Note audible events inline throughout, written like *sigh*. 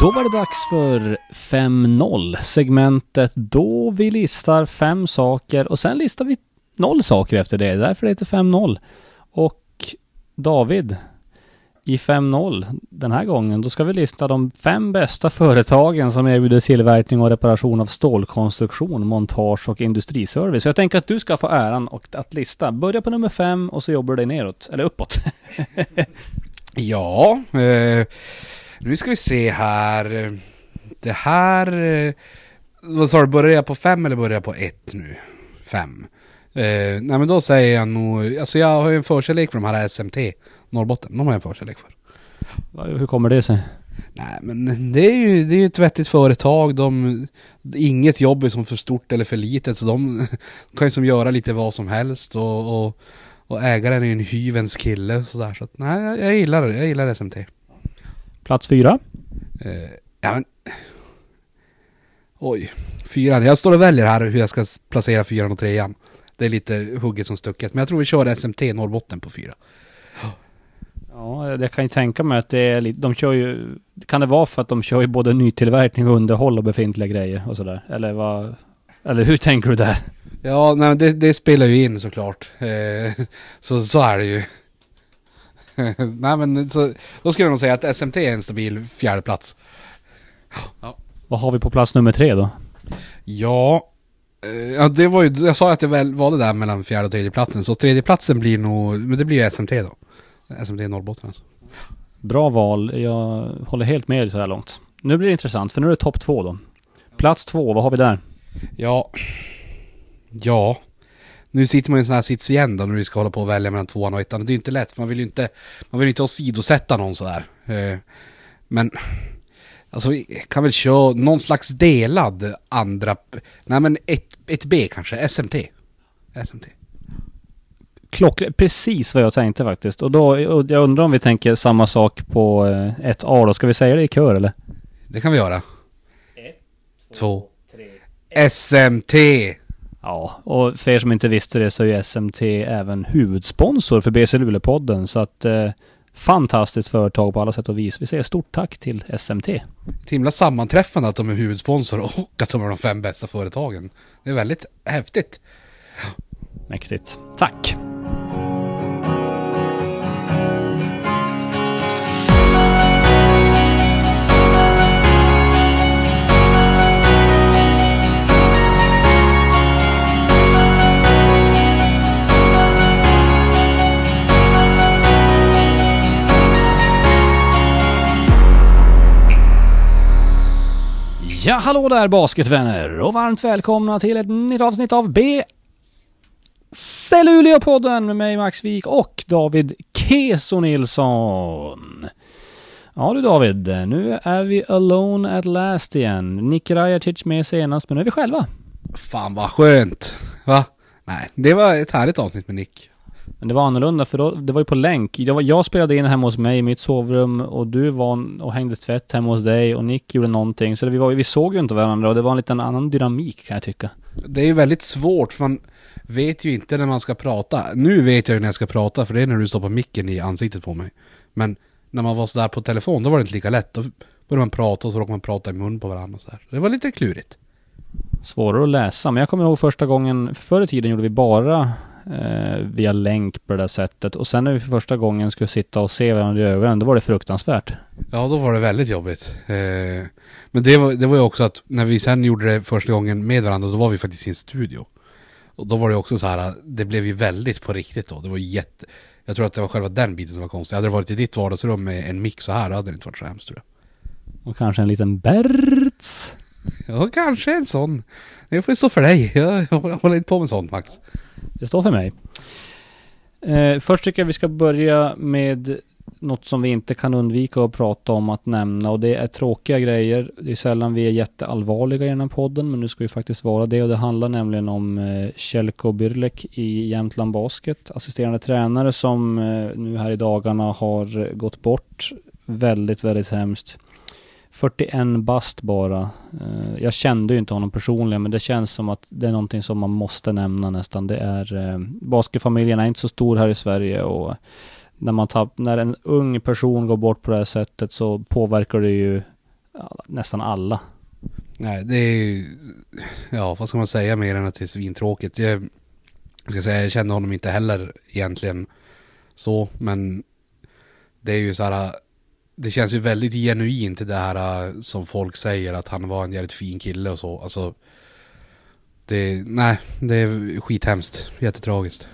Då var det dags för 5-0, segmentet då vi listar fem saker och sen listar vi noll saker efter det. Därför det heter 5-0. Och David, i 5-0 den här gången, då ska vi lista de fem bästa företagen som erbjuder tillverkning och reparation av stålkonstruktion, montage och industriservice. Så jag tänker att du ska få äran och att lista. Börja på nummer fem och så jobbar du dig neråt, eller uppåt. *laughs* Ja, eh, nu ska vi se här. Det här... Eh, vad sa du, börjar jag på fem eller börjar jag på ett nu? Fem. Eh, nej men då säger jag nog, alltså jag har ju en förkärlek för de här SMT Norrbotten, de har jag en förkärlek för. Hur kommer det sig? Nej men det är ju det är ett vettigt företag, de, inget jobb är som för stort eller för litet så de *laughs* kan ju som göra lite vad som helst och, och, och ägaren är ju en hyvens kille sådär så att nej jag, gillar det, jag gillar SMT. Plats fyra? Eh, ja men... Oj, fyran. Jag står och väljer här hur jag ska placera fyran och trean. Det är lite hugget som stucket. Men jag tror vi kör SMT Norrbotten på fyra. Ja, jag kan ju tänka mig att det är lite, de kör ju, kan det vara för att de kör ju både nytillverkning och underhåll av befintliga grejer och sådär? Eller vad, eller hur tänker du där? Ja, nej, det, det spelar ju in såklart. Eh, *laughs* så, så är det ju. *laughs* nej men så, då skulle jag nog säga att SMT är en stabil fjärde plats. Ja. Vad har vi på plats nummer tre då? Ja, eh, ja det var ju, jag sa att det väl var det där mellan fjärde och tredje platsen Så tredje platsen blir nog, men det blir ju SMT då. SMT Norrbotten alltså. Bra val. Jag håller helt med dig så här långt. Nu blir det intressant, för nu är det topp två då. Plats två, vad har vi där? Ja, ja. Nu sitter man i en sån här sits igen då när vi ska hålla på och välja mellan tvåan och ettan. Det är ju inte lätt, för man vill ju inte, man vill ju inte åsidosätta någon sådär. Eh, men, alltså vi kan väl köra någon slags delad andra, nej men ett, ett B kanske, SMT. SMT. Klock, precis vad jag tänkte faktiskt. Och då, och jag undrar om vi tänker samma sak på eh, ett A då. Ska vi säga det i kör eller? Det kan vi göra. Ett, Två. SMT! Ja, och för er som inte visste det så är ju SMT även huvudsponsor för BC Luleå-podden. Så att eh, fantastiskt företag på alla sätt och vis. Vi säger stort tack till SMT. Ett himla sammanträffande att de är huvudsponsor och att de är de fem bästa företagen. Det är väldigt häftigt. Mäktigt. Tack! Ja, hallå där basketvänner och varmt välkomna till ett nytt avsnitt av B Celluleopodden med mig Max Wik och David Keso Nilsson. Ja du David, nu är vi alone at last igen. Nick Rajatic med senast, men nu är vi själva. Fan vad skönt! Va? Nej, det var ett härligt avsnitt med Nick. Men det var annorlunda för då, det var ju på länk. Jag, jag spelade in hemma hos mig i mitt sovrum och du var och hängde tvätt hemma hos dig och Nick gjorde någonting. Så det, vi, var, vi såg ju inte varandra och det var en liten annan dynamik kan jag tycka. Det är ju väldigt svårt för man vet ju inte när man ska prata. Nu vet jag ju när jag ska prata för det är när du stoppar micken i ansiktet på mig. Men när man var sådär på telefon då var det inte lika lätt. Då började man prata och så råkade man prata i mun på varandra och sådär. Det var lite klurigt. Svårare att läsa, men jag kommer ihåg första gången, för förr i tiden gjorde vi bara eh, via länk på det där sättet. Och sen när vi för första gången skulle sitta och se varandra i ögonen, då var det fruktansvärt. Ja, då var det väldigt jobbigt. Eh, men det var, det var ju också att när vi sen gjorde det första gången med varandra, då var vi faktiskt i en studio. Och då var det också så här, det blev ju väldigt på riktigt då. Det var jätte... Jag tror att det var själva den biten som var konstig. Hade det varit i ditt vardagsrum med en mick så här, hade det inte varit så hemskt tror jag. Och kanske en liten Berts. Ja, kanske en sån. Det får stå för dig. Jag håller inte på med sånt Max. Det står för mig. Eh, först tycker jag vi ska börja med något som vi inte kan undvika att prata om att nämna och det är tråkiga grejer. Det är sällan vi är jätteallvarliga i den här podden men nu ska vi faktiskt vara det och det handlar nämligen om eh, Kjellko Byrlek i Jämtland Basket, assisterande tränare som eh, nu här i dagarna har gått bort. Väldigt, väldigt hemskt. 41 bast bara. Eh, jag kände ju inte honom personligen men det känns som att det är någonting som man måste nämna nästan. Det är, eh, basketfamiljen är inte så stor här i Sverige och när, man tapp, när en ung person går bort på det här sättet så påverkar det ju nästan alla. Nej, det är ju... Ja, vad ska man säga mer än att det är svintråkigt. Jag ska säga, jag kände honom inte heller egentligen så, men det är ju så här... Det känns ju väldigt genuint det här äh, som folk säger att han var en jävligt fin kille och så. Alltså... Det, nej, det är skithemskt. Jättetragiskt.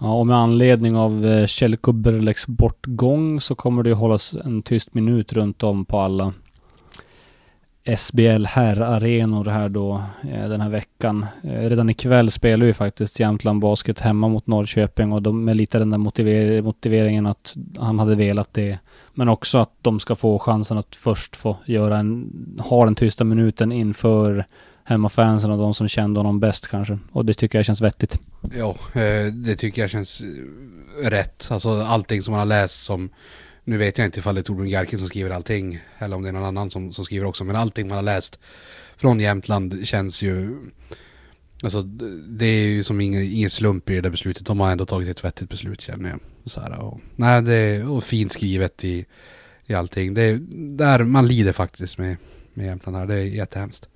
Ja, och med anledning av eh, Kjell Kuberleks bortgång så kommer det ju hållas en tyst minut runt om på alla SBL herrarenor här då eh, den här veckan. Eh, redan ikväll spelar ju faktiskt Jämtland Basket hemma mot Norrköping och de med lite den där motiver motiveringen att han hade velat det. Men också att de ska få chansen att först få göra en, ha den tysta minuten inför hemmafansen och de som kände honom bäst kanske. Och det tycker jag känns vettigt. Ja, eh, det tycker jag känns rätt. Alltså allting som man har läst som nu vet jag inte ifall det är Torbjörn Jarkin som skriver allting eller om det är någon annan som, som skriver också. Men allting man har läst från Jämtland känns ju Alltså det är ju som ingen, ingen slump i det där beslutet. De har ändå tagit ett vettigt beslut känner jag. Så här, och, nej, det är och fint skrivet i, i allting. Det är där man lider faktiskt med, med Jämtland här. Det är jättehemskt.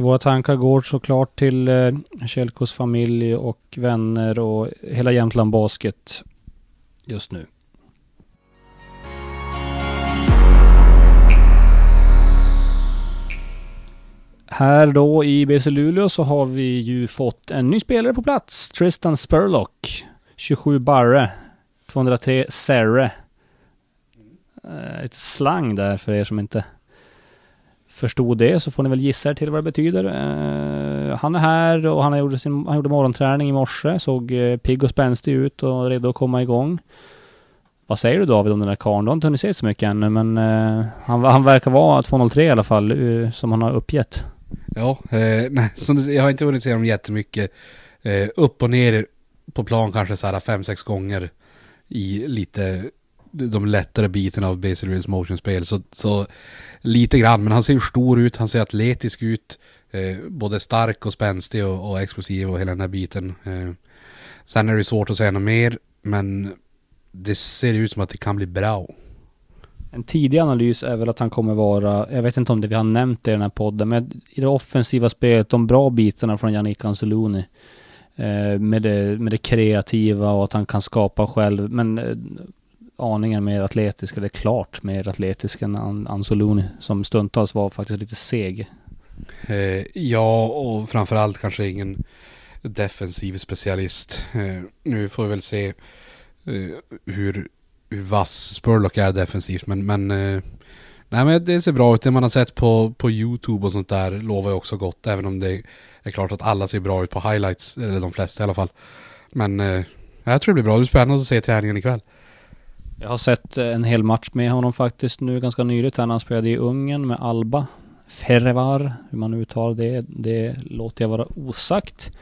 Våra tankar går såklart till eh, Kjellkos familj och vänner och hela Jämtland Basket just nu. Här då i BC Luleå så har vi ju fått en ny spelare på plats. Tristan Spurlock. 27 barre. 203 serre. Uh, lite slang där för er som inte förstod det så får ni väl gissa er till vad det betyder. Eh, han är här och han, gjorde sin, han gjorde morgonträning i morse. Såg eh, pigg och spänstig ut och redo att komma igång. Vad säger du David om den där karln? Du har inte hunnit se så mycket ännu men uh, han, han verkar vara 203 i alla fall som han har uppgett. Ja, eh, *laughs* nej, så jag har inte hunnit se dem jättemycket. Eh, upp och ner på plan kanske så här fem, sex gånger i lite de lättare bitarna av Basil Reels motionspel. Så, så lite grann, men han ser stor ut, han ser atletisk ut. Eh, både stark och spänstig och, och, explosiv och hela den här biten. Eh, sen är det svårt att säga något mer, men det ser ut som att det kan bli bra. En tidig analys är väl att han kommer vara, jag vet inte om det vi har nämnt det i den här podden, men i det offensiva spelet, de bra bitarna från Yannick Anzuluni. Eh, med, det, med det kreativa och att han kan skapa själv, men eh, aningen mer atletisk, eller klart mer atletisk än An Anzuluni, som stundtals var faktiskt lite seg. Eh, ja, och framförallt kanske ingen defensiv specialist. Eh, nu får vi väl se eh, hur hur vass Spurlock är defensivt men, men eh, Nej men det ser bra ut, det man har sett på, på YouTube och sånt där lovar ju också gott även om det är klart att alla ser bra ut på highlights, eller de flesta i alla fall. Men eh, jag tror det blir bra, det blir spännande att se träningen ikväll. Jag har sett eh, en hel match med honom faktiskt nu ganska nyligt här när han spelade i Ungern med Alba. Ferrevar, hur man uttalar det, det låter jag vara osagt.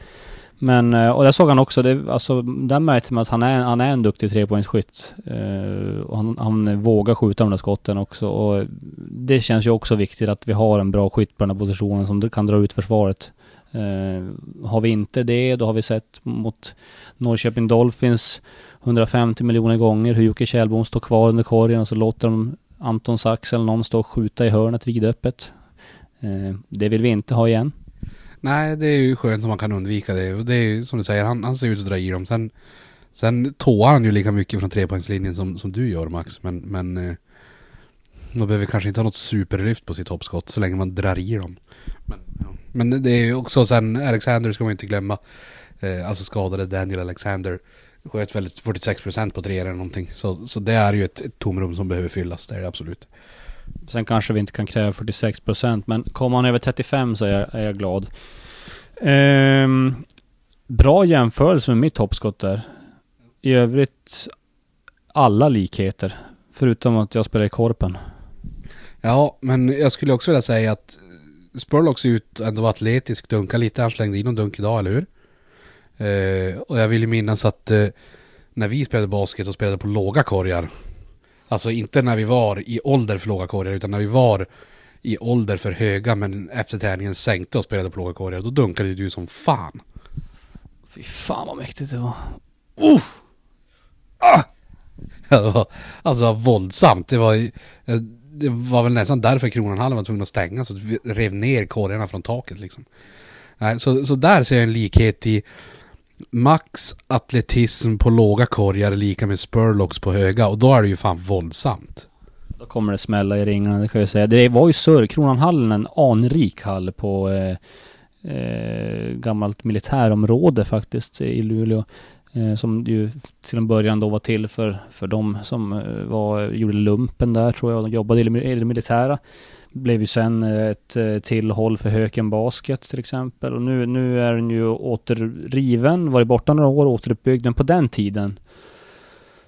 Men, eh, och där såg han också, det, alltså, där märkte man att han är, han är en duktig trepoängsskytt. Uh, och han, han vågar skjuta de där skotten också. Och det känns ju också viktigt att vi har en bra skytt på den här positionen som kan dra ut försvaret. Uh, har vi inte det, då har vi sett mot Norrköping Dolphins 150 miljoner gånger hur Jocke Kjellbom står kvar under korgen och så låter de Anton Sax eller någon stå och skjuta i hörnet vidöppet. Uh, det vill vi inte ha igen. Nej, det är ju skönt om man kan undvika det. Och det är ju som du säger, han, han ser ut att dra i dem. Sen, sen tåar han ju lika mycket från trepoängslinjen som, som du gör Max. Men, men eh, man behöver kanske inte ha något superlyft på sitt hoppskott så länge man drar i dem. Men, ja. men det är ju också sen, Alexander ska man inte glömma. Eh, alltså skadade Daniel Alexander. Sköt väldigt 46% på tre eller någonting. Så, så det är ju ett, ett tomrum som behöver fyllas, det är det absolut. Sen kanske vi inte kan kräva 46 procent, men kommer han över 35 så är jag, är jag glad. Ehm, bra jämförelse med mitt hoppskott där. I övrigt alla likheter. Förutom att jag spelar i korpen. Ja, men jag skulle också vilja säga att Spurlock ser ut att ändå vara atletisk, dunka lite. Han slängde in någon dunk idag, eller hur? Ehm, och jag vill ju minnas att eh, när vi spelade basket och spelade på låga korgar Alltså inte när vi var i ålder för låga korgar utan när vi var i ålder för höga men efter träningen sänkte och spelade på låga korgar. Då dunkade du som fan. Fy fan vad mäktigt det var. Uh! *laughs* det var, alltså det var våldsamt. Det var, eh, det var väl nästan därför Kronanhallen var tvungen att stänga. Så vi rev ner korgarna från taket liksom. Så, så där ser jag en likhet i Max atletism på låga korgar är lika med spurlocks på höga. Och då är det ju fan våldsamt. Då kommer det smälla i ringarna, det kan jag säga. Det var ju Sörkronanhallen, en anrik hall på eh, eh, gammalt militärområde faktiskt i Luleå. Eh, som ju till en början då var till för, för de som eh, var, gjorde lumpen där tror jag. De jobbade i det militära. Blev ju sen eh, ett eh, tillhåll för Höken Basket till exempel. Och nu, nu är den ju återriven, varit borta några år, återuppbyggd. Men på den tiden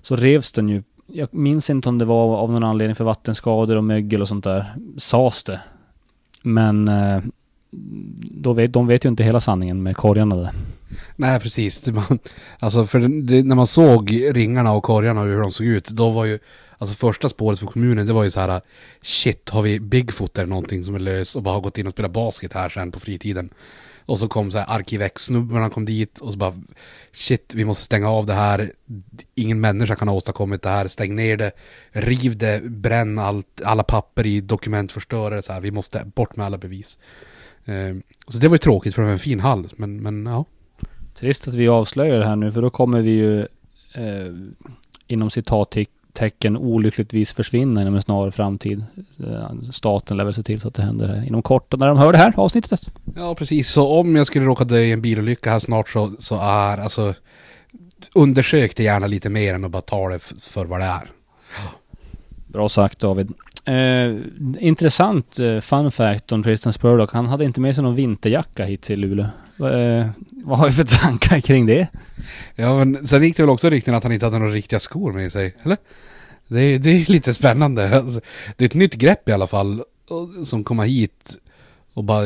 så revs den ju jag minns inte om det var av någon anledning för vattenskador och mögel och sånt där. Sades det. Men eh, då vet, de vet ju inte hela sanningen med korgarna där. Nej, precis. Man, alltså för det, det, när man såg ringarna och korgarna och hur de såg ut, då var ju Alltså första spåret för kommunen, det var ju så här Shit, har vi Bigfoot eller någonting som är lös och bara har gått in och spelat basket här sen på fritiden? Och så kom så här Arkivex-snubbarna kom dit och så bara Shit, vi måste stänga av det här. Ingen människa kan ha åstadkommit det här, stäng ner det. Riv det, bränn allt, alla papper i dokumentförstörare. Så här, vi måste bort med alla bevis. Eh, Så det var ju tråkigt för det var en fin hall, men, men ja. Trist att vi avslöjar det här nu för då kommer vi ju eh, inom citattecken olyckligtvis försvinna inom en snar framtid. Eh, Staten lär väl se till så att det händer inom kort när de hör det här avsnittet. Ja, precis. Så om jag skulle råka dö i en bilolycka här snart så, så är alltså undersök det gärna lite mer än att bara ta det för vad det är. Bra sagt David. Eh, intressant eh, fun fact om Tristan Spurlock. Han hade inte med sig någon vinterjacka hit till Luleå. Eh, vad har vi för tankar kring det? Ja, men sen gick det väl också rykten att han inte hade några riktiga skor med sig, eller? Det, är- det är lite spännande. Alltså, det är ett nytt grepp i alla fall, som kommer hit och bara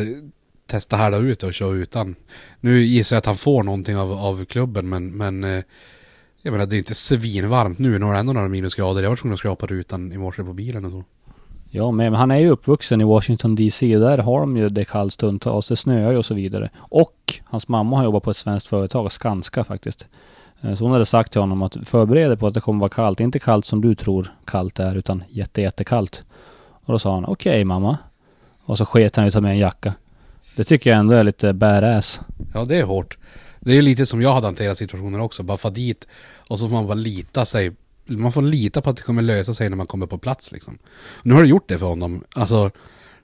testa härda ut och köra utan. Nu gissar jag att han får någonting av, av klubben, men, men eh, jag menar det är inte svinvarmt nu, nu har det ändå några minusgrader. Jag var tvungen att skrapa rutan i morse på bilen och så. Ja, men han är ju uppvuxen i Washington DC och där har de ju det kallt stundtals. Det snöar ju och så vidare. Och hans mamma har jobbat på ett svenskt företag, Skanska faktiskt. Eh, så hon hade sagt till honom att förbered dig på att det kommer vara kallt. Inte kallt som du tror kallt är, utan jätte, jättekallt. Och då sa han okej mamma. Och så sket han ut med en jacka. Det tycker jag ändå är lite badass. Ja, det är hårt. Det är ju lite som jag hade hanterat situationen också. Bara få dit och så får man bara lita sig. Man får lita på att det kommer lösa sig när man kommer på plats liksom. Nu har det gjort det för honom. Alltså,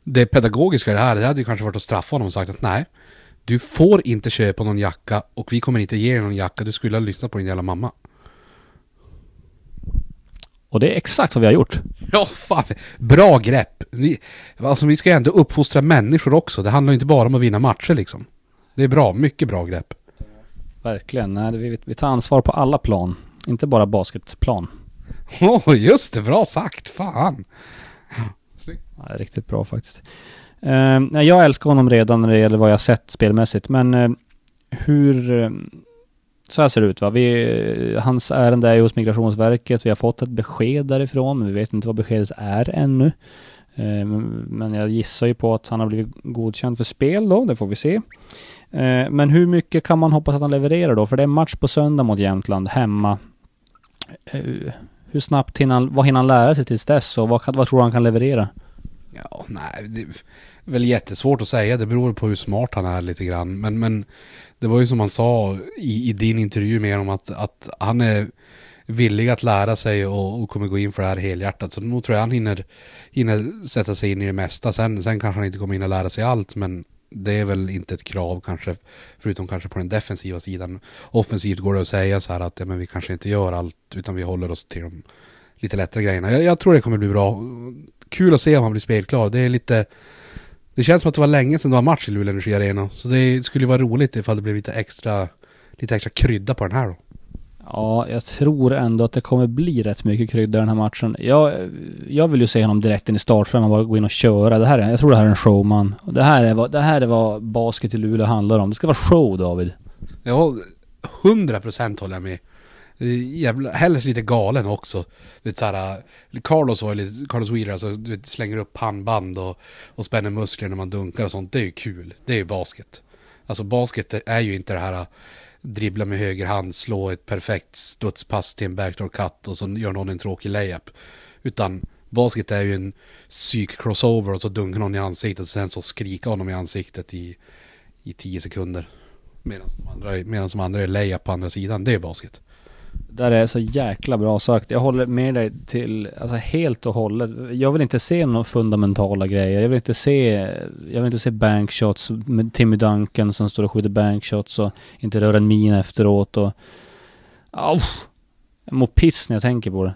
det pedagogiska i det här, det hade ju kanske varit att straffa honom och sagt att nej, du får inte köpa någon jacka och vi kommer inte ge dig någon jacka. Du skulle ha lyssnat på din jävla mamma. Och det är exakt vad vi har gjort. Ja, fan. Bra grepp. Vi, alltså vi ska ju ändå uppfostra människor också. Det handlar ju inte bara om att vinna matcher liksom. Det är bra, mycket bra grepp. Verkligen. Nej, vi, vi tar ansvar på alla plan. Inte bara basketplan. *laughs* Åh, oh, just det. Bra sagt. Fan. Ja, riktigt bra faktiskt. Nej, jag älskar honom redan när det gäller vad jag sett spelmässigt. Men eh, hur... Eh, så här ser det ut va. Vi, eh, hans ärende är ju hos Migrationsverket. Vi har fått ett besked därifrån. Men vi vet inte vad beskedet är ännu. Eh, men- jag gissar ju på att han har blivit godkänd för spel då. Det får vi se. Eh, men hur mycket kan man hoppas att han levererar då? För det är match på söndag mot Jämtland hemma. Eh, hur snabbt hinner han, vad hinner han lära sig tills dess? Och vad, vad tror du han kan leverera? Ja, nej, det är väl jättesvårt att säga. Det beror på hur smart han är lite grann. Men, men det var ju som han sa i, i din intervju med honom att, att han är villig att lära sig och, och kommer gå in för det här helhjärtat. Så nog tror jag han hinner, hinner sätta sig in i det mesta. Sen, sen kanske han inte kommer hinna lära sig allt, men det är väl inte ett krav kanske, förutom kanske på den defensiva sidan. Offensivt går det att säga så här att ja, men vi kanske inte gör allt, utan vi håller oss till de lite lättare grejerna. Jag, jag tror det kommer bli bra. Kul att se om han blir spelklar. Det är lite... Det känns som att det var länge sedan det var match i Luleå Energi Arena. Så det skulle vara roligt ifall det blev lite extra, lite extra krydda på den här då. Ja, jag tror ändå att det kommer bli rätt mycket krydda i den här matchen. Jag, jag vill ju se honom direkt in i startfemman, bara gå in och köra. Det här är, jag tror det här är en showman. Det här är vad, det här är vad basket i Luleå handlar om. Det ska vara show, David. Ja, hundra procent håller jag med. Jävla, hellre lite galen också. Du vet såhär, Carlos var lite, Carlos Wheeler alltså, du vet, slänger upp pannband och, och spänner muskler när man dunkar och sånt. Det är ju kul. Det är ju basket. Alltså basket är ju inte det här dribbla med höger hand, slå ett perfekt studspass till en backdoor cut och så gör någon en tråkig layup. Utan basket är ju en psyk-crossover och så dunkar någon i ansiktet och sen så skrika honom i ansiktet i, i tio sekunder. Medan de andra, de andra är layup på andra sidan. Det är basket. Där är så jäkla bra sagt. Jag håller med dig till, alltså helt och hållet. Jag vill inte se några fundamentala grejer. Jag vill inte se, jag vill inte se bankshots med Timmy Duncan som står och skjuter bankshots och inte rör en min efteråt och... Au! Jag mår piss när jag tänker på det.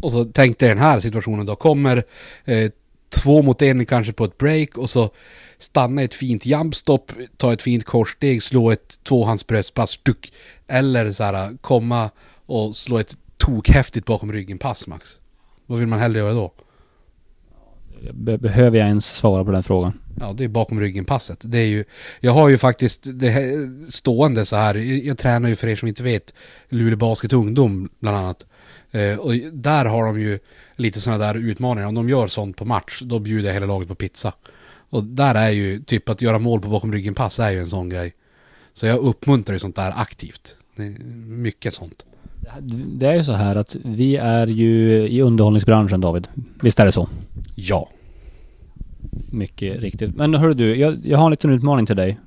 Och så tänk dig den här situationen då. Kommer eh, två mot en kanske på ett break och så stanna ett fint jumpstop, ta ett fint korssteg, slå ett tvåhandsbröstpass, stuck. Eller så här komma och slå ett tokhäftigt bakom ryggen pass Max. Vad vill man hellre göra då? Be behöver jag ens svara på den frågan? Ja, det är bakom ryggen passet. Det är ju, jag har ju faktiskt det här, stående så här, jag, tränar ju för er som inte vet, Luleå Basket Ungdom bland annat. Eh, och där har de ju lite sådana där utmaningar. Om de gör sånt på match, då bjuder jag hela laget på pizza. Och där är ju typ att göra mål på bakom ryggen pass är ju en sån grej. Så jag uppmuntrar ju sånt där aktivt. Mycket sånt. Det är ju så här att vi är ju i underhållningsbranschen David. Visst är det så? Ja. Mycket riktigt. Men hörru du, jag, jag har en liten utmaning till dig.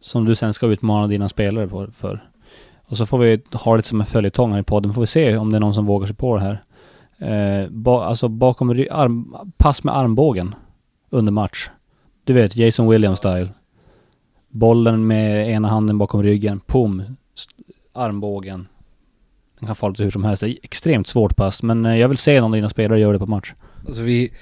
Som du sen ska utmana dina spelare på, för. Och så får vi ha det som en följetong här i podden. Får vi se om det är någon som vågar sig på det här. Eh, ba, alltså bakom arm, pass med armbågen under match. Du vet, Jason Williams style. Bollen med ena handen bakom ryggen, pum, armbågen. Den kan falla lite hur som helst. Det är extremt svårt pass, men eh, jag vill se någon av dina spelare göra det på match. Alltså vi,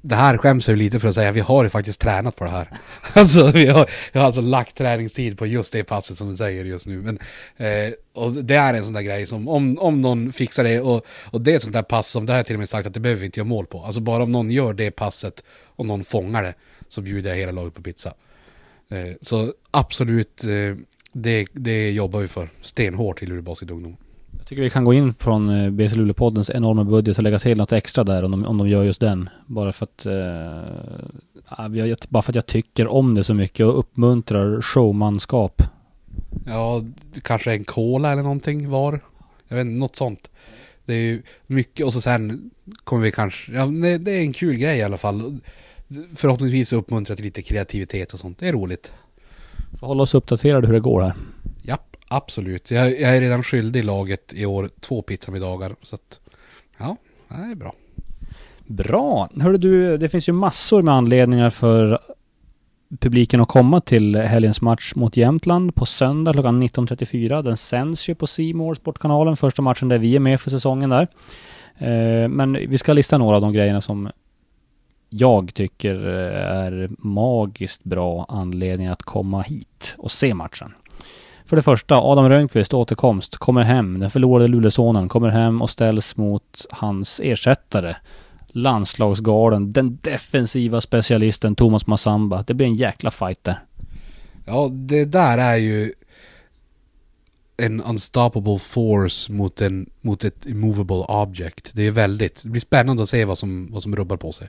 det här skäms jag ju lite för att säga, vi har ju faktiskt tränat på det här. *laughs* Alltså vi har, vi har alltså lagt träningstid på just det passet som du säger just nu. Men, eh, och det är en sån där grej som, om, om någon fixar det, och, och det är ett sånt där pass som, det har jag till och med sagt att det behöver vi inte göra mål på. Alltså bara om någon gör det passet och någon fångar det, så bjuder jag hela laget på pizza. Eh, så absolut, eh, det, det jobbar vi för stenhårt i Luleå Basket Ungdom. Jag tycker vi kan gå in från eh, BC Luleå-poddens enorma budget och lägga till något extra där om de, om de gör just den. Bara för att eh, bara för att jag tycker om det så mycket och uppmuntrar showmanskap. Ja, kanske en cola eller någonting var. Jag vet inte, något sånt. Det är ju mycket och så sen kommer vi kanske, ja det är en kul grej i alla fall. Förhoppningsvis uppmuntra till lite kreativitet och sånt. Det är roligt. Får hålla oss uppdaterade hur det går här. Absolut. Jag, jag är redan skyldig laget i år två pizzamiddagar. Så att, ja, det är bra. Bra. Hörru du, det finns ju massor med anledningar för publiken att komma till helgens match mot Jämtland på söndag klockan 19.34. Den sänds ju på Simor Sportkanalen, första matchen där vi är med för säsongen där. Eh, men vi ska lista några av de grejerna som jag tycker är magiskt bra anledningar att komma hit och se matchen. För det första, Adam Rönnqvist återkomst, kommer hem. Den förlorade Luleåsonen kommer hem och ställs mot hans ersättare. Landslagsgarden, den defensiva specialisten Thomas Massamba. Det blir en jäkla fight där. Ja, det där är ju en unstoppable force mot, en, mot ett immovable object. Det är väldigt, det blir spännande att se vad som, vad som rubbar på sig.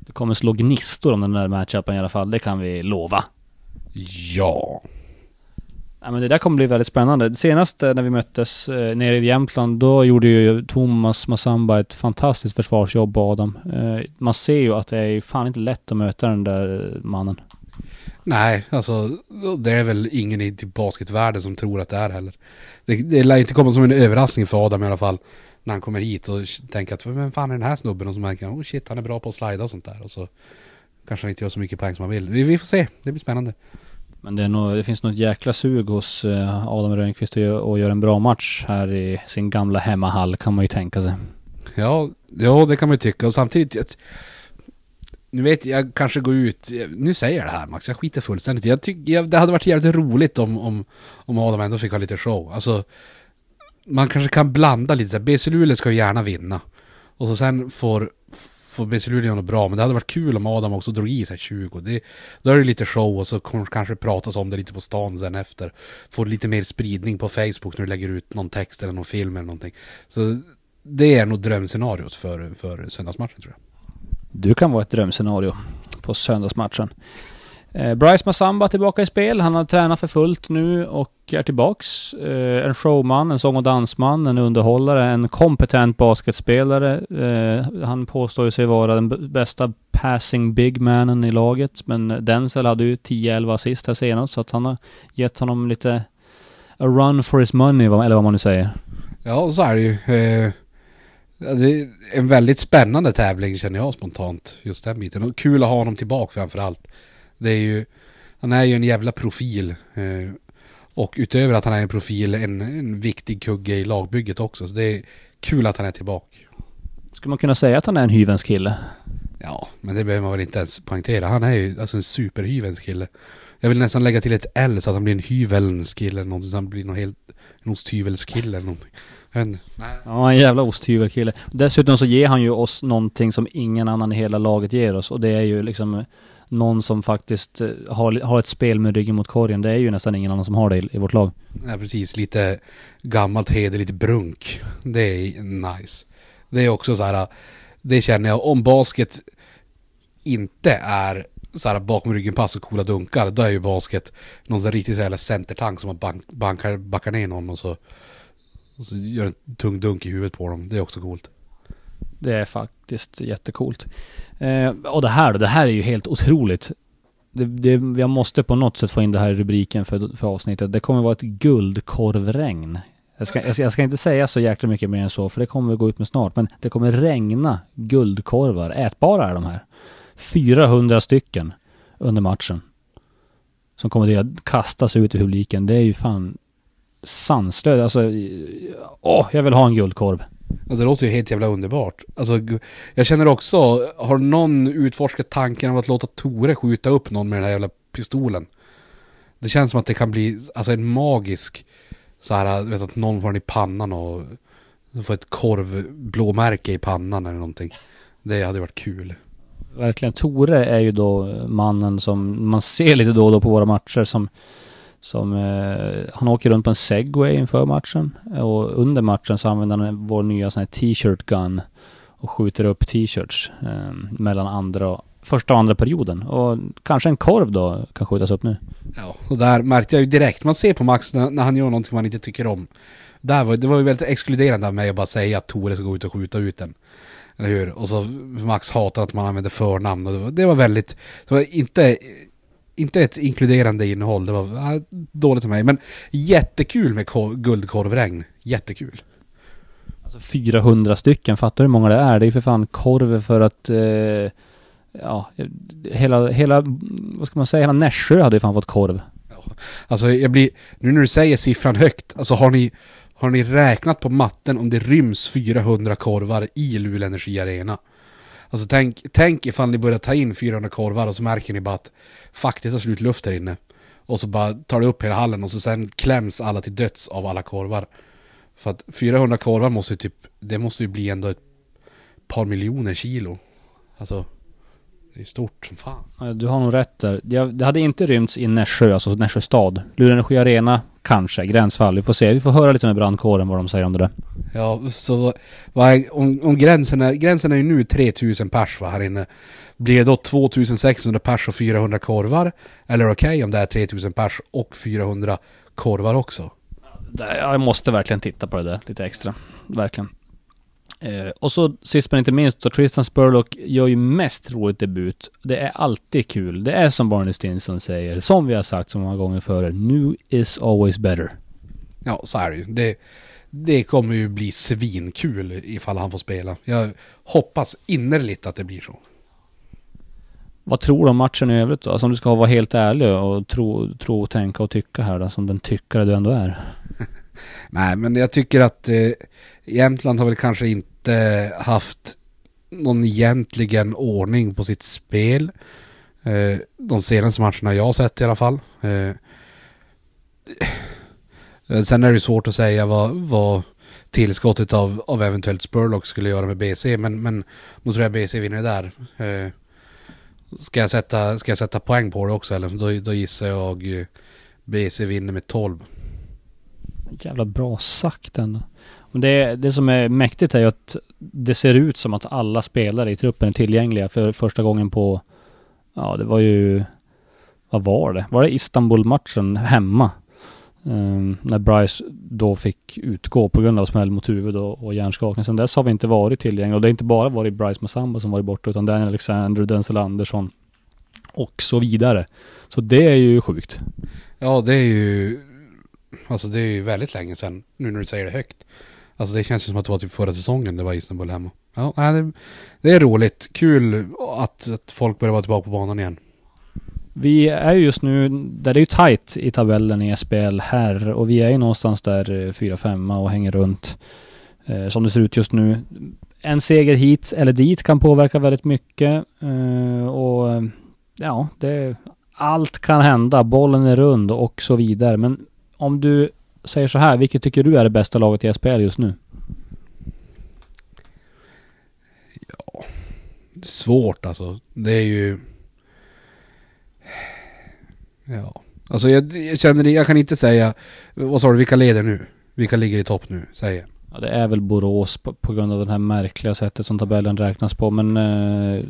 Det kommer slå gnistor om den där matchupen i alla fall, det kan vi lova. Ja. Ja, men det där kommer bli väldigt spännande. Senast eh, när vi möttes eh, nere i Jämtland, då gjorde ju Thomas Massamba ett fantastiskt försvarsjobb på Adam. Eh, man ser ju att det är fan inte lätt att möta den där mannen. Nej, alltså det är väl ingen i typ basketvärlden som tror att det är heller. Det, det lär inte komma som en överraskning för Adam i alla fall. När han kommer hit och tänker att vem fan är den här snubben? Och så märker han, oh shit, han är bra på att slida och sånt där. Och så kanske han inte gör så mycket poäng som han vill. Vi, vi får se, det blir spännande. Men det, är nog, det finns något jäkla sug hos eh, Adam Rönnqvist att göra en bra match här i sin gamla hemmahall kan man ju tänka sig. Ja, ja det kan man ju tycka. Och samtidigt, nu vet jag, kanske går ut, nu säger jag det här Max, jag skiter fullständigt jag tycker, Det hade varit jävligt roligt om, om, om Adam ändå fick ha lite show. Alltså, man kanske kan blanda lite så här, BC Luleå ska ju gärna vinna. Och så sen får får BC Luleå något bra, men det hade varit kul om Adam också drog i sig 20. Det, då är det lite show och så kanske pratas om det lite på stan sen efter. Får lite mer spridning på Facebook när du lägger ut någon text eller någon film eller någonting. Så det är nog drömscenariot för, för söndagsmatchen tror jag. Du kan vara ett drömscenario på söndagsmatchen. Eh, Bryce Massamba tillbaka i spel. Han har tränat för fullt nu och är tillbaks. Eh, en showman, en sång och dansman, en underhållare, en kompetent basketspelare. Eh, han påstår ju sig vara den bästa passing big manen i laget. Men Denzel hade ju 10-11 assist här senast, så att han har gett honom lite a run for his money, eller vad man nu säger. Ja, så är det ju. Det är en väldigt spännande tävling känner jag spontant. Just den biten. Och kul att ha honom tillbaka framför allt. Det är ju, han är ju en jävla profil. Eh, och utöver att han är en profil, en, en viktig kugge i lagbygget också. Så det är kul att han är tillbaka. Skulle man kunna säga att han är en hyvens kille? Ja, men det behöver man väl inte ens poängtera. Han är ju alltså en superhyvens kille. Jag vill nästan lägga till ett L så att han blir en hyvelns kille eller någonting. Så han blir någon helt, en osthyvelskille eller någonting. Nej. Ja, en jävla osthyvelkille. Dessutom så ger han ju oss någonting som ingen annan i hela laget ger oss. Och det är ju liksom någon som faktiskt eh, har, har ett spel med ryggen mot korgen. Det är ju nästan ingen annan som har det i, i vårt lag. Ja, precis. Lite gammalt hederligt brunk. Det är nice. Det är också så här, det känner jag, om basket inte är så här bakom ryggen pass och coola dunkar, då är ju basket någon sån riktigt riktig här centertank som man bank, bankar, backar ner någon och så, och så gör en tung dunk i huvudet på dem. Det är också coolt. Det är faktiskt jättecoolt. Eh, och det här då, det här är ju helt otroligt. Det, det, jag måste på något sätt få in det här i rubriken för, för avsnittet. Det kommer vara ett guldkorvregn. Jag ska, jag, ska, jag ska inte säga så jäkla mycket mer än så, för det kommer vi gå ut med snart. Men det kommer regna guldkorvar. Ätbara är de här. 400 stycken under matchen. Som kommer att kastas ut i publiken. Det är ju fan sanslöst. Alltså, åh, jag vill ha en guldkorv. Alltså, det låter ju helt jävla underbart. Alltså, jag känner också, har någon utforskat tanken av att låta Tore skjuta upp någon med den här jävla pistolen? Det känns som att det kan bli, alltså en magisk, så här, vet att någon får den i pannan och får ett korvblåmärke i pannan eller någonting. Det hade varit kul. Verkligen. Tore är ju då mannen som man ser lite då och då på våra matcher som som eh, han åker runt på en segway inför matchen och under matchen så använder han vår nya sån här t-shirt gun och skjuter upp t-shirts eh, mellan andra och, första och andra perioden och kanske en korv då kan skjutas upp nu. Ja, och där märkte jag ju direkt, man ser på Max när, när han gör någonting man inte tycker om. Där var, det var ju väldigt exkluderande av mig att bara säga att Tore ska gå ut och skjuta ut den. Eller hur? Och så Max hatar att man använder förnamn och det var, det var väldigt, det var inte, inte ett inkluderande innehåll, det var äh, dåligt av mig. Men jättekul med ko- guldkorvregn, jättekul. Alltså 400 stycken, fattar du hur många det är? Det är ju för fan korv för att eh, ja, hela, hela, vad ska man säga, hela Nässjö hade ju fan fått korv. Alltså jag blir, nu när du säger siffran högt, alltså har ni, har ni räknat på matten om det ryms 400 korvar i Luleå Energi Arena? Alltså tänk, tänk ifall ni börjar ta in 400 korvar och så märker ni bara att fuck det tar slut luft här inne. Och så bara tar det upp hela hallen och så sen kläms alla till döds av alla korvar. För att 400 korvar måste ju typ, det måste ju bli ändå ett par miljoner kilo. Alltså, det är stort som fan. Du har nog rätt där. Det det hade inte rymts i Nässjö, alltså Nässjö stad. Luleå Energi Arena, kanske. Gränsfall. Vi får se. Vi får höra lite med brandkåren vad de säger om det där. Ja, så vad är, om, om gränsen är, gränsen är ju nu 3000 pers va, här inne. Blir det då 2600 pers och 400 korvar? Eller okej om det är 3000 pers och 400 korvar också? Jag måste verkligen titta på det där lite extra. Verkligen. Eh, och så sist men inte minst då, Tristan Spurlock gör ju mest roligt debut. Det är alltid kul. Det är som Barney Stinson säger, som vi har sagt så många gånger före. New is always better. Ja, så är det ju. Det, det kommer ju bli svinkul ifall han får spela. Jag hoppas innerligt att det blir så. Vad tror du om matchen i övrigt då? Alltså om du ska vara helt ärlig och tro, tro tänka och tycka här då, som den tyckare du ändå är. *laughs* Nej, men jag tycker att eh, Jämtland har väl kanske inte haft någon egentligen ordning på sitt spel. Eh, de senaste matcherna jag har sett i alla fall. Eh, sen är det svårt att säga vad, vad tillskottet av, av eventuellt Spurlock skulle göra med BC, men, men då tror jag BC vinner det där. Eh, ska, jag sätta, ska jag sätta poäng på det också eller? Då, då gissar jag eh, BC vinner med 12. Jävla bra sagt ändå. Men det, det som är mäktigt är ju att det ser ut som att alla spelare i truppen är tillgängliga för första gången på, ja det var ju, vad var det? Var det Istanbul-matchen hemma? Um, när Bryce då fick utgå på grund av smäll mot huvud och, och hjärnskakning. Sen dess har vi inte varit tillgängliga och det har inte bara varit Bryce Massamba som varit borta utan Daniel Alexander, Denzel Andersson och så vidare. Så det är ju sjukt. Ja, det är ju... Alltså det är ju väldigt länge sedan, nu när du säger det högt. Alltså det känns ju som att det var typ förra säsongen det var Istanbul hemma. Ja, det, det är roligt. Kul att, att folk börjar vara tillbaka på banan igen. Vi är ju just nu, där det är ju tight i tabellen i SPL här och vi är ju någonstans där eh, 4-5 och hänger runt. Eh, som det ser ut just nu. En seger hit eller dit kan påverka väldigt mycket. Eh, och ja, det, allt kan hända. Bollen är rund och så vidare. Men om du säger så här, vilket tycker du är det bästa laget i SPL just nu? Ja, det är svårt alltså. Det är ju... Ja, alltså jag, jag känner jag kan inte säga, vad sa du, vilka leder nu? Vilka ligger i topp nu? Säg Ja, det är väl Borås på, på, grund av det här märkliga sättet som tabellen räknas på. Men eh,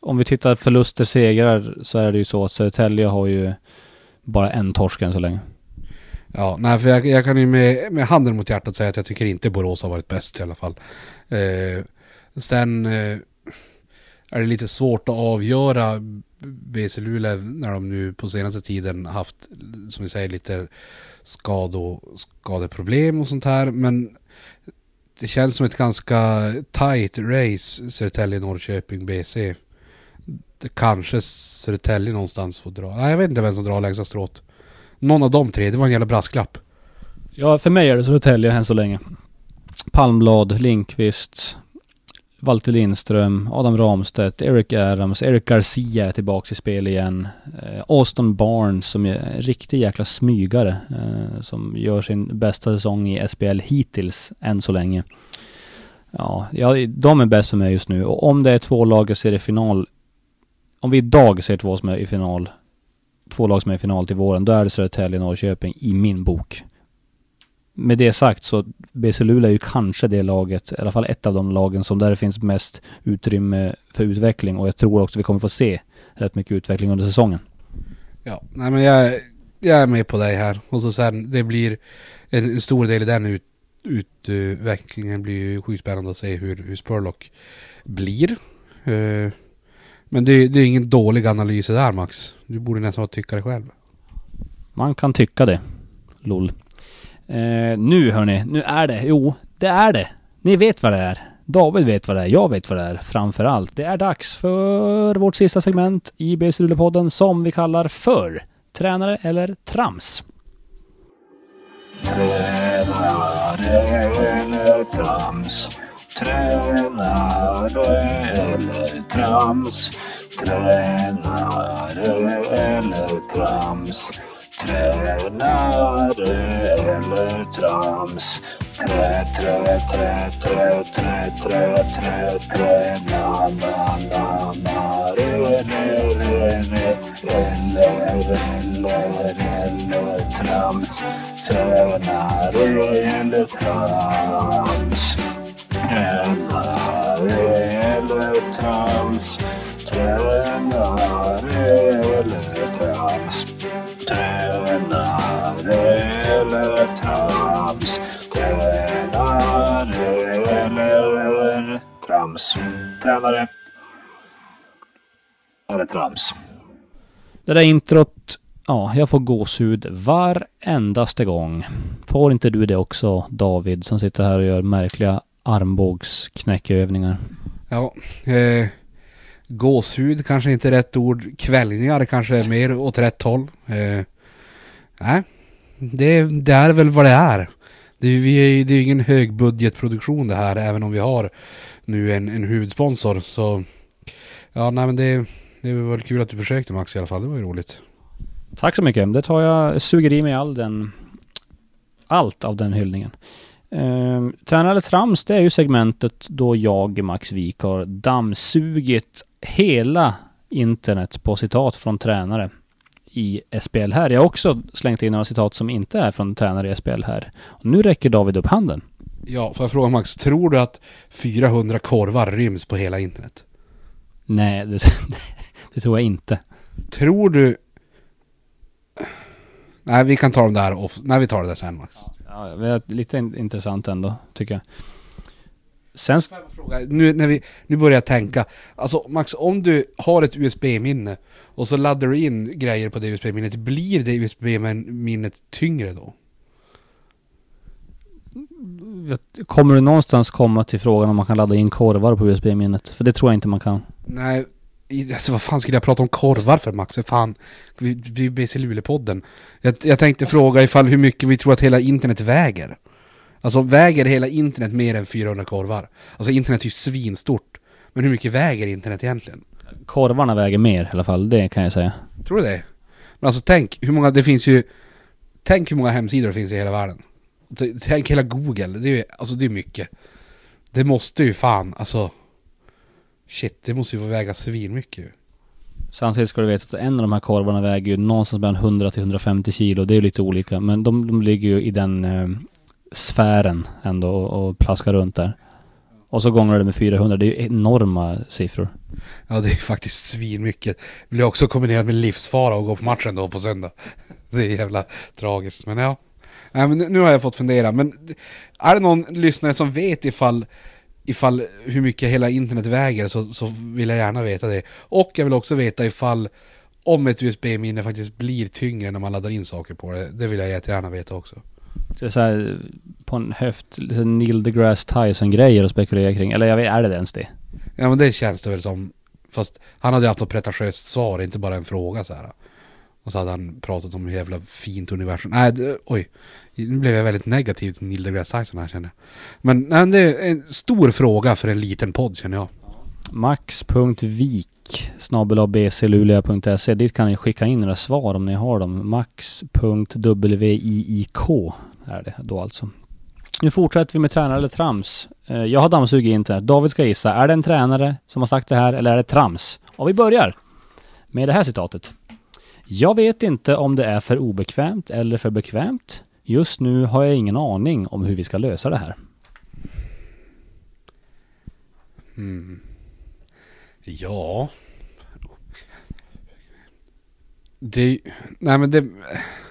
om vi tittar förluster, segrar så är det ju så att Södertälje har ju bara en torsk än så länge. Ja, nej för jag, jag kan ju med, med handen mot hjärtat säga att jag tycker inte Borås har varit bäst i alla fall. Eh, sen eh, är det lite svårt att avgöra BC Luleå när de nu på senaste tiden haft, som vi säger, lite skado, skadeproblem och sånt här. Men det känns som ett ganska tight race, Södertälje, Norrköping, BC. Det kanske Södertälje någonstans får dra. Nej, jag vet inte vem som drar längsta strået. Någon av de tre, det var en jävla brasklapp. Ja, för mig är det Södertälje än så länge. Palmblad, Linkvist, Walter Lindström, Adam Ramstedt, Eric Adams, Eric Garcia är tillbaks i spel igen. Eh, Austin Barnes som är en riktig jäkla smygare. Eh, som gör sin bästa säsong i SPL hittills än så länge. Ja, ja, de är bäst för mig just nu. Och om det är två lag jag ser i final. Om vi idag ser två som är i final. Två lag som är i final till våren. Då är det Södertälje och Norrköping i min bok med det sagt så BC Luleå är ju kanske det laget, i alla fall ett av de lagen som där det finns mest utrymme för utveckling och jag tror också vi kommer få se rätt mycket utveckling under säsongen. Ja, nej men jag, jag är med på dig här och så sen det blir en, en stor del i den ut, utvecklingen blir ju sjukt spännande att se hur, hur Spurlock blir. Uh, men det, det är ingen dålig analys där Max. Du borde nästan vara tyckare själv. Man kan tycka det. LOL. Eh, nu hörni, nu är det. Jo, det är det. Ni vet vad det är. David vet vad det är. Jag vet vad det är. Framför allt. Det är dags för vårt sista segment i BC podden som vi kallar för Tränare eller trams. Tränare eller trams. Tränare eller trams. Tränare eller trams. Tränare eller trams. Trä, trä, trä, trä, trä, trä, trä, trä, na, na, na, na, re, re, re, re, eller, eller, eller, trams. Tränare eller trams. Tränare eller trams. Tränare eller trams tränare eller trams. Tränare eller trams. Tränare eller trams. Det där introt, ja, jag får gåshud varendaste gång. Får inte du det också, David, som sitter här och gör märkliga armbågsknäckövningar? Ja, eh, gåshud kanske inte är rätt ord. Kvällningar kanske är mer åt rätt håll. Eh, nej, det, det, är väl vad det är. Det är, vi är, det är ingen högbudgetproduktion det här, även om vi har nu en, en huvudsponsor. Så ja, nej men det, det var väl kul att du försökte Max i alla fall. Det var ju roligt. Tack så mycket. Det tar jag, suger i mig all den, allt av den hyllningen. Uh, Träna eller trams, det är ju segmentet då jag, Max Wik, har dammsugit hela internet på citat från tränare i SPL här. Jag har också slängt in några citat som inte är från tränare i SPL här. Och nu räcker David upp handen. Ja, får jag fråga Max, tror du att 400 korvar ryms på hela internet? Nej, det, *laughs* det tror jag inte. Tror du... Nej, vi kan ta dem där off. Nej, vi tar det där sen Max. Ja, det är lite in- intressant ändå, tycker jag. Sen... Fråga, nu, när vi, nu börjar jag tänka. Alltså Max, om du har ett USB-minne och så laddar du in grejer på det USB-minnet, blir det USB-minnet tyngre då? Kommer du någonstans komma till frågan om man kan ladda in korvar på USB-minnet? För det tror jag inte man kan. Nej, alltså vad fan skulle jag prata om korvar för Max? För fan, vi, vi är BC Luleå-podden. Jag, jag tänkte fråga ifall hur mycket vi tror att hela internet väger. Alltså väger hela internet mer än 400 korvar? Alltså internet är ju svinstort. Men hur mycket väger internet egentligen? Korvarna väger mer i alla fall, det kan jag säga. Tror du det? Men alltså tänk hur många, det finns ju Tänk hur många hemsidor det finns i hela världen Tänk hela Google, det är ju, alltså det är mycket Det måste ju fan, alltså Shit, det måste ju få väga svinmycket ju Samtidigt ska du veta att en av de här korvarna väger ju någonstans mellan 100 till 150 kilo. Det är ju lite olika. Men de, de ligger ju i den eh, sfären ändå och, och plaskar runt där. Och så gånger det med 400. Det är ju enorma siffror. Ja det är faktiskt svinmycket Det blir också kombinerat med livsfara att gå på matchen då på söndag *laughs* Det är jävla tragiskt, men ja Nej men nu- nu har jag fått fundera, men är det någon lyssnare som vet ifall Ifall hur mycket hela internet väger så, så vill jag gärna veta det Och jag vill också veta ifall Om ett USB-minne faktiskt blir tyngre när man laddar in saker på det Det vill jag jättegärna veta också är så här på en höft, lite Neil deGrasse Tyson-grejer att spekulera kring. Eller jag vet, är det ens det? Ja men det känns det väl som Fast han hade haft något pretentiöst svar, inte bara en fråga så här. Och så hade han pratat om hur jävla fint universum Nej, det, oj Nu blev jag väldigt negativ till Neil deGrasse Tyson här känner jag Men nej, det är en stor fråga för en liten podd känner jag Max.vik snabelabcluleå.se Dit kan ni skicka in era svar om ni har dem. Max.wiik är det då alltså. Nu fortsätter vi med tränare eller trams. Eh, jag har dammsugit internet. David ska gissa. Är det en tränare som har sagt det här eller är det trams? Och vi börjar med det här citatet. Jag vet inte om det är för obekvämt eller för bekvämt. Just nu har jag ingen aning om hur vi ska lösa det här. mm. Ja Det Nej men det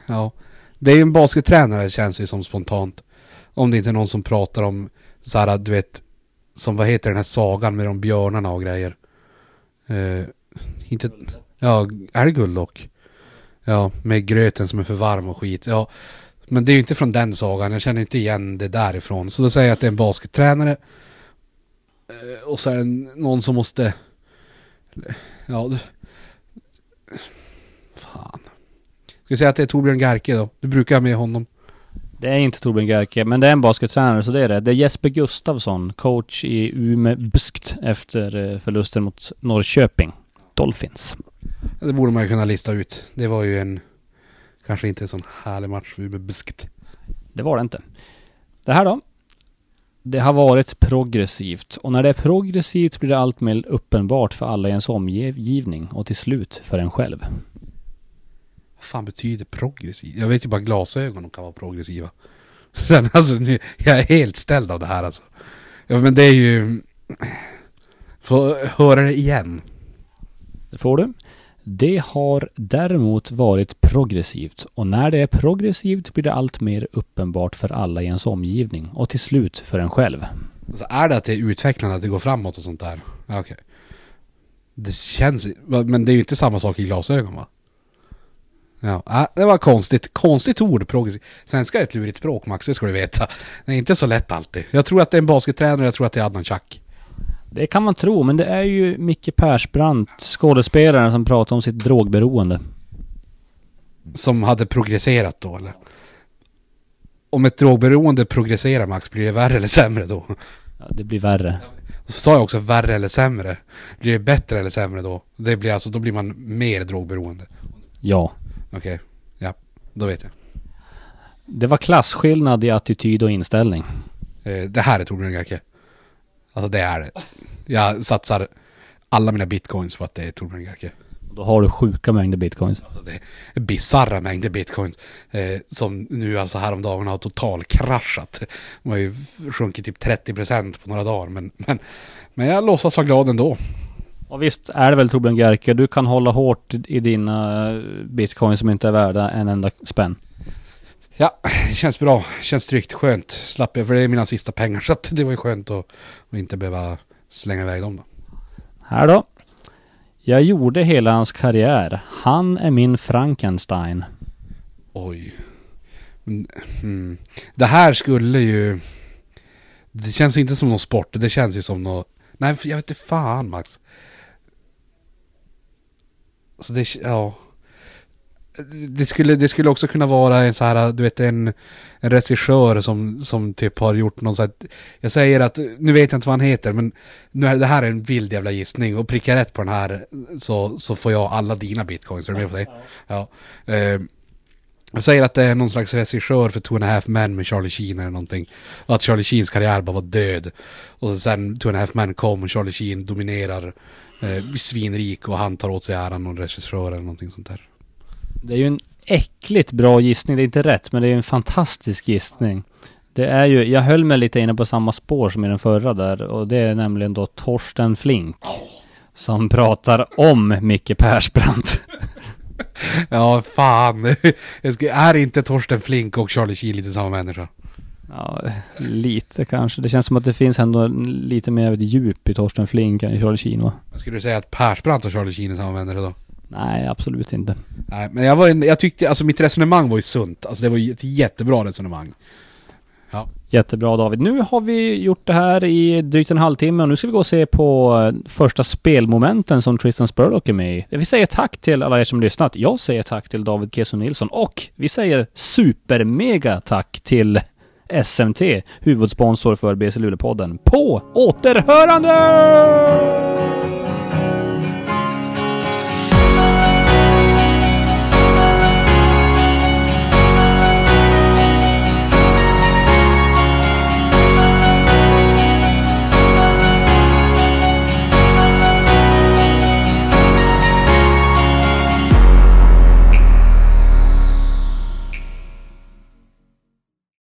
Ja Det är ju en baskettränare känns ju som spontant Om det inte är någon som pratar om så här, du vet Som vad heter den här sagan med de björnarna och grejer eh, Inte Ja, är det Guldlock? Ja, med gröten som är för varm och skit Ja Men det är ju inte från den sagan, jag känner inte igen det därifrån Så då säger jag att det är en baskettränare eh, Och så är det någon som måste Ja, du Fan Ska vi säga att det är Torbjörn Gerke då? Du brukar ha med honom Det är inte Torbjörn Gerke, men det är en baskettränare så det är det. Det är Jesper Gustavsson, coach i Umeå efter eh, förlusten mot Norrköping. Dolphins. Det borde man ju kunna lista ut Det var ju en Kanske inte en sån härlig match för Umeå Busket Det var det inte. Det här då? Det har varit progressivt och när det är progressivt blir det allt mer uppenbart för alla i ens omgivning och till slut för en själv. Vad fan betyder progressiv? Jag vet ju bara glasögon kan vara progressiva *laughs* Sen alltså, nu, jag är helt ställd av det här alltså Ja men det är ju Få höra det igen Det får du. Det har däremot varit progressivt och när det är progressivt blir det allt mer uppenbart för alla i ens omgivning och till slut för en själv. Alltså är det att det är utvecklande, att det går framåt och sånt där? Okej. okej. Det känns... Men det är ju inte samma sak i glasögon va? Ja, äh, det var konstigt. Konstigt ord, progressiv. Svenska är ett lurigt språk Max, det ska du veta. Det är inte så lätt alltid. Jag tror att det är en baskettränare, jag tror att det är Adnan Chack. Det kan man tro, men det är ju Micke Persbrandt, skådespelaren som pratar om sitt drogberoende. Som hade progresserat då eller? Om ett drogberoende progresserar Max, blir det värre eller sämre då? Ja, det blir värre. Så sa jag också värre eller sämre. Blir det bättre eller sämre då? Det blir alltså, då blir man mer drogberoende. Ja. Okej, ja, då vet jag. Det var klasskillnad i attityd och inställning. Eh, det här är Torbjörn Gerke. Alltså det är det. Jag satsar alla mina bitcoins på att det är Torbjörn Gerke. Då har du sjuka mängder bitcoins. Alltså det är bisarra mängder bitcoins. Eh, som nu alltså häromdagen har totalkraschat. De har ju sjunkit typ 30% på några dagar. Men, men, men jag låtsas vara glad ändå. Och visst är det väl Torbjörn Gerke, du kan hålla hårt i dina eh, bitcoin som inte är värda en enda spänn. Ja, det känns bra. Känns tryggt, skönt. Slapp jag, för det är mina sista pengar så att det var ju skönt att, att inte behöva slänga iväg dem då. Här då. Jag gjorde hela hans karriär. Han är min Frankenstein. Oj. Hmm. Det här skulle ju... Det känns inte som någon sport, det känns ju som något... Nej, jag vet inte fan Max. Så det, ja. Det skulle, det skulle också kunna vara en så här, du vet en, en regissör som, som typ har gjort någon så här, Jag säger att, nu vet jag inte vad han heter men nu är det här är en vild jävla gissning och prickar rätt på den här så, så får jag alla dina bitcoins, är du med på det? Ja. Eh, jag säger att det är någon slags regissör för Two and a Half Men med Charlie Sheen eller någonting. Och att Charlie Sheens karriär bara var död. Och sen Two and a Half Men kom och Charlie Sheen dominerar eh, svinrik och han tar åt sig äran och regissör eller någonting sånt där. Det är ju en äckligt bra gissning. Det är inte rätt, men det är en fantastisk gissning. Det är ju, jag höll mig lite inne på samma spår som i den förra där och det är nämligen då Torsten Flink. Som pratar om Micke Persbrandt. *laughs* ja, fan. är inte Torsten Flink och Charlie Sheen lite samma människa? Ja, lite kanske. Det känns som att det finns ändå lite mer av ett djup i Torsten Flink än i Charlie Sheen va? Skulle du säga att Persbrandt och Charlie Sheen är samma människa då? Nej, absolut inte. Nej, men jag, var en, jag tyckte, alltså mitt resonemang var ju sunt. Alltså det var ett jättebra resonemang. Ja. Jättebra David. Nu har vi gjort det här i drygt en halvtimme och nu ska vi gå och se på eh, första spelmomenten som Tristan Spurlock är med i. Vi säger tack till alla er som lyssnat. Jag säger tack till David Keso Nilsson och vi säger supermega tack till SMT, huvudsponsor för BC Luleå-podden. På återhörande!